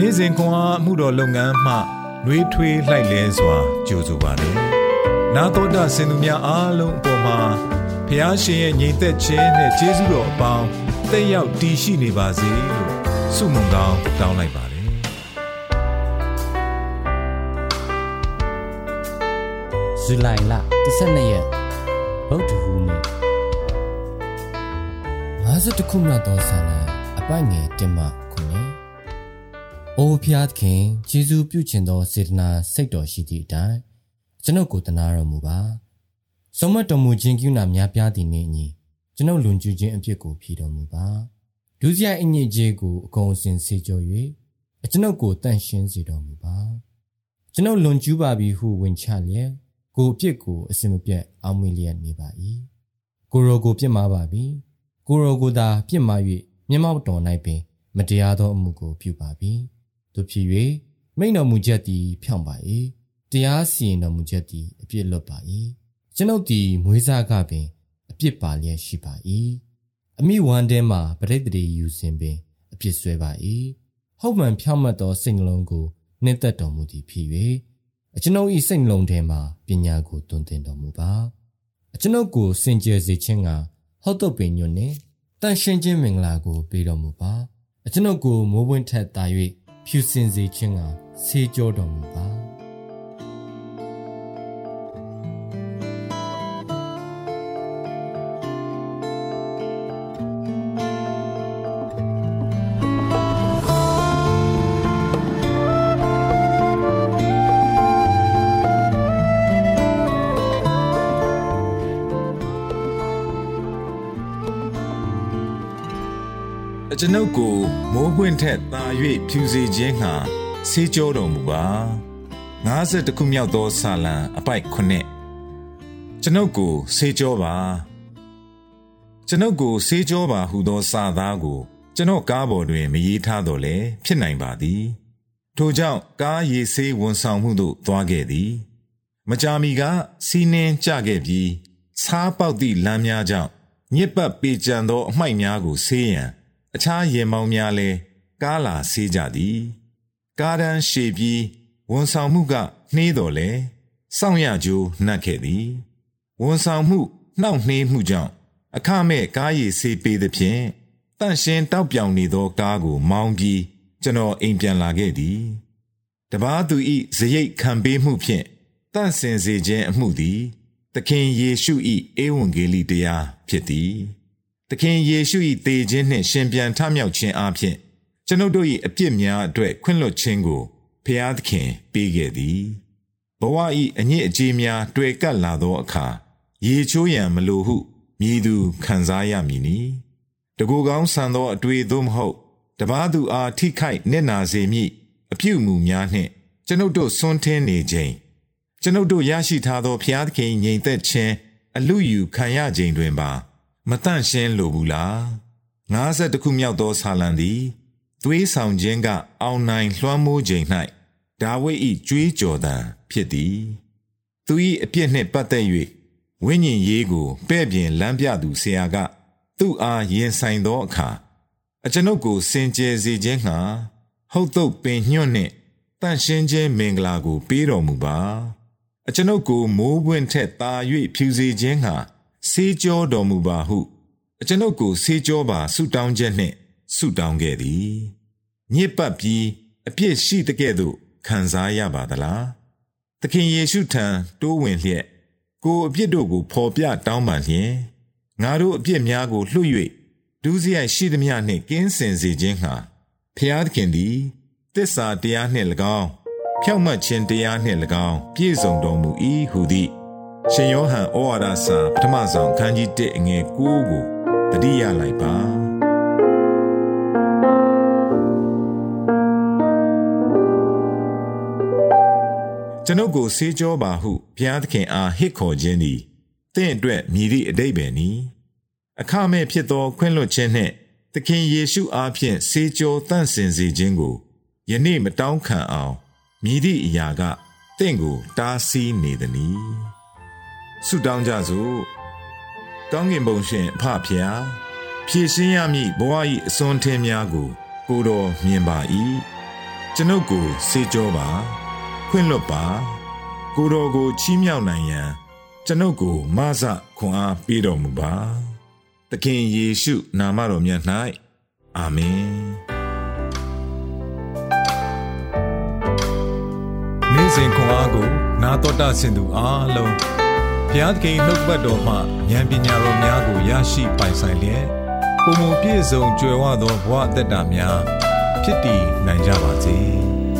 နေ့စဉ်ခွန်အားမှုတော်လုပ်ငန်းမှနှွေးထွေးလှိုက်လဲစွာကြိုဆိုပါတယ်။နာတော်တာစင်သူများအားလုံးအပေါ်မှာဖះရှင်ရဲ့ညီသက်ခြင်းနဲ့ကျေးဇူးတော်အပေါင်းတက်ရောက်တည်ရှိနေပါစေလို့ဆုမွန်ကောင်းတောင်းလိုက်ပါတယ်။ဇူလိုင်လ12ရက်ဗုဒ္ဓဟူးနေ့50ခုမြောက်သောဆန္ဒအပိုင်ငယ်တင်မှခုနှစ် အိုးဖျားသခင်ယေရှုပြုခြင်းသောစေတနာစိတ်တော်ရှိသည့်အတိုင်းကျွန်ုပ်ကိုတနာတော်မူပါဆုံးမတော်မူခြင်းကုဏများပြားသည့်နေ့အညီကျွန်ုပ်လွန်ကျူးခြင်းအဖြစ်ကိုဖြေတော်မူပါဒုစရိုက်အညစ်အကြေးကိုအကုန်အစင်စေကြော၍ကျွန်ုပ်ကိုတန့်ရှင်းစေတော်မူပါကျွန်ုပ်လွန်ကျူးပါပြီဟုဝင်ချလျက်ကိုအပြစ်ကိုအစင်မပြတ်အောက်မေ့လျက်နေပါ၏ကိုရောကိုပြစ်မှားပါပြီကိုရောကိုသာပြစ်မှား၍မျက်မှောက်တော်၌ပင် မတရားသောအမှုကိုပြုပါပြီ တို့ဖြစ်၍မိန်တော်မူချက်သည် ဖြောင့်ပါ၏တရားစီရင်တော်မူချက်သည် အပြစ်လွတ်ပါ၏ကျွန်ုပ်သည်မွေးစားကပင် အပြစ်ပါလျက်ရှိပါ၏အမိဝမ်းထဲမှပရိသေယူစဉ်ပင် အပြစ်ဆွဲပါ၏ဟုတ်မှန်ဖြောင့်မတ်သောစိတ်နှလုံးကိုနှင့်သက်တော်မူသည်ဖြစ်၍အကျွန်ုပ်၏စိတ်နှလုံးထဲမှပညာကိုတွင်တင်တော်မူပါအကျွန်ုပ်ကိုစင်ကြယ်စေခြင်းကဟောက်တော့ပင်ညွတ်နှင့်တန်ရှင်းခြင်းမင်္ဂလာကိုပေးတော်မူပါအကျွန်ုပ်ကိုမိုးပွင့်ထက်သာ၍ ဖြူစင်စေခြင်းကဆေးကြောတော်မူပါ ကျွန်ုပ်ကိုမိုးပွင့်ထက်သာ၍ဖြူစေခြင်းဟာဆေးကြောတော်မူပါ50ခုမြောက်သောဆာလံအပိုက်9ကျွန်ုပ်ကိုဆေးကြောပါကျွန်ုပ်ကိုဆေးကြောပါဟုသောစာသားကိုကျွန်တော်ကားပေါ်တွင်မရေးထားတော့လဲဖြစ်နိုင်ပါသည်ထို့ကြောင့်ကားရေဆေးဝန်ဆောင်မှုသို့သွားခဲ့သည်မကြာမီကစီးနှင်းကြခဲ့ပြီးဆားပေါက်သည့်လမ်းများကြောင့်ညစ်ပတ်ပေကြံသောအမိုက်များကိုဆေးရန် အခြားရင်မောင်းများလဲကားလာဆေးကြသည်ကားတန်းရှည်ပြီးဝန်ဆောင်မှုကနှေးတော်လဲစောင့်ရကြိုးနှက်ခဲ့သည်ဝန်ဆောင်မှုနှောက်နှေးမှုကြောင့်အခမဲ့ကားရည်ဆေးပေးသည်ဖြင့်တန့်ရှင်းတောက်ပြောင်နေသောကားကိုမောင်းပြီးကျွန်တော်အိမ်ပြန်လာခဲ့သည်တပားသူဤဇရိတ်ခံပေးမှုဖြင့်တန့်စင်စေခြင်းအမှုသည် သခင်ယေရှု၏ဧဝံဂေလိတရားဖြစ်သည် သခင်ယေရှု၏တေခြင်းနှင့်ရှင်ပြန်ထမြောက်ခြင်းအပြင်ကျွန်ုပ်တို့၏အပြစ်များအတွက်ခွင့်လွှတ်ခြင်းကိုဖျားသခင်ပေးခဲ့သည်ဘဝ၏အညစ်အကြေးများတွေ့ကပ်လာသောအခါရေချိုးရန်မလိုဟုမြည်သူခံစားရမည်နီတကူကောင်းဆန်သောအတွေ့သို့မဟုတ်တပားသူအားထိခိုက်နစ်နာစေမည်အပြုမူများနှင့်ကျွန်ုပ်တို့ဆွန်းထင်းနေခြင်းကျွန်ုပ်တို့ရရှိထားသောဖျားသခင်ငြိမ်သက်ခြင်းအလူယူခံရခြင်းတွင်ပါ မတန့်ရှင်းလိုဘူးလား50ခုမြောက်သောဆာလံသည်သွေးဆောင်ခြင်းက အောင်နိုင်လွှမ်းမိုးခြင်း၌ဒါဝိဒ်၏ကြွေးကြော်သံဖြစ်သည်သူ၏အပြစ်နှင့်ပတ်သက်၍ဝိညာဉ်ရေးကိုပဲ့ပြင်လမ်းပြသူဆရာက သူ့အားရင်ဆိုင်သောအခါအကျွန်ုပ်ကိုစင်ကြယ်စေခြင်းငှာဟုတ်တုတ်ပင်ညွန့်နှင့်တန့်ရှင်းခြင်းမင်္ဂလာကို ပေးတော်မူပါ အကျွန်ုပ်ကိုမိုးပွင့်ထက်သာ၍ဖြူစေခြင်းငှာ ဆေးကြောတော်မူပါဟု အကျွန်ုပ်ကိုဆေးကြောပါဆုတောင်းချက်နှင့်ဆုတောင်းခဲ့သည်ညစ်ပတ်ပြီးအပြစ်ရှိတဲ့ကဲ့သို့ခံစားရပါသလားသခင်ယေရှုထံတိုးဝင်လျက်ကိုအပြစ်တို့ကိုဖော်ပြတောင်းပန်လျင်ငါတို့အပြစ်များကိုလွှတ်၍ဒုစရိုက်ရှိသမျှနှင့်ကင်းစင်စေခြင်းဟာဖျားသခင်သည်တစ္ဆာတရားနှင့်၎င်းဖြောက်မှတ်ခြင်းတရားနှင့်၎င်းပြည့်စုံတော်မူ၏ဟုသည် ရှင်ယောဟန်ဩဝါဒစာပထမဆုံးခန်းကြီး1အငယ်9ကိုတတိယလိုက်ပါကျွန်ုပ်ကိုဆေးကြောပါဟုဘုရားသခင်အားဟစ်ခေါ်ခြင်းသည်တင့်အတွက်မြည်သည့်အတိတ်ပဲနီအခမဲ့ဖြစ်သောခွင့်လွှတ်ခြင်းနှင့်သခင်ယေရှုအားဖြင့်ဆေးကြောတန့်စင်စေခြင်းကိုယနေ့မတောင်းခံအောင်မြည်သည့်အရာကတင့်ကိုတားဆီးနေသည်။ ဆုတောင်းကြစို့ကောင်းကင်ဘုံရှင်အဖဖျားဖြည့်ရှင်းရမည့်ဘဝ၏အစွန်းထင်းများကို ကိုတော်မြင်ပါ၏ကျွန်ုပ်ကိုစေကြောပါ ခွင့်လွတ်ပါ ကိုတော်ကိုချီးမြှောက်နိုင်ရန်ကျွန်ုပ်ကိုမဆခွန်အားပေးတော်မူပါသခင်ယေရှုနာမတော်မြတ်၌အာမင်နေ့စဉ်ခွန်အားကို နာတော်တာဆင်သူအားလုံး ဘုရားသခင်နှုတ်ပတ်တော်မှဉာဏ်ပညာတော်များကိုရရှိပိုင်ဆိုင်လျက်ပုံပုံပြည့်စုံကြွယ်ဝသောဘဝအတ္တများဖြစ်တည်နိုင်ကြပါစေ။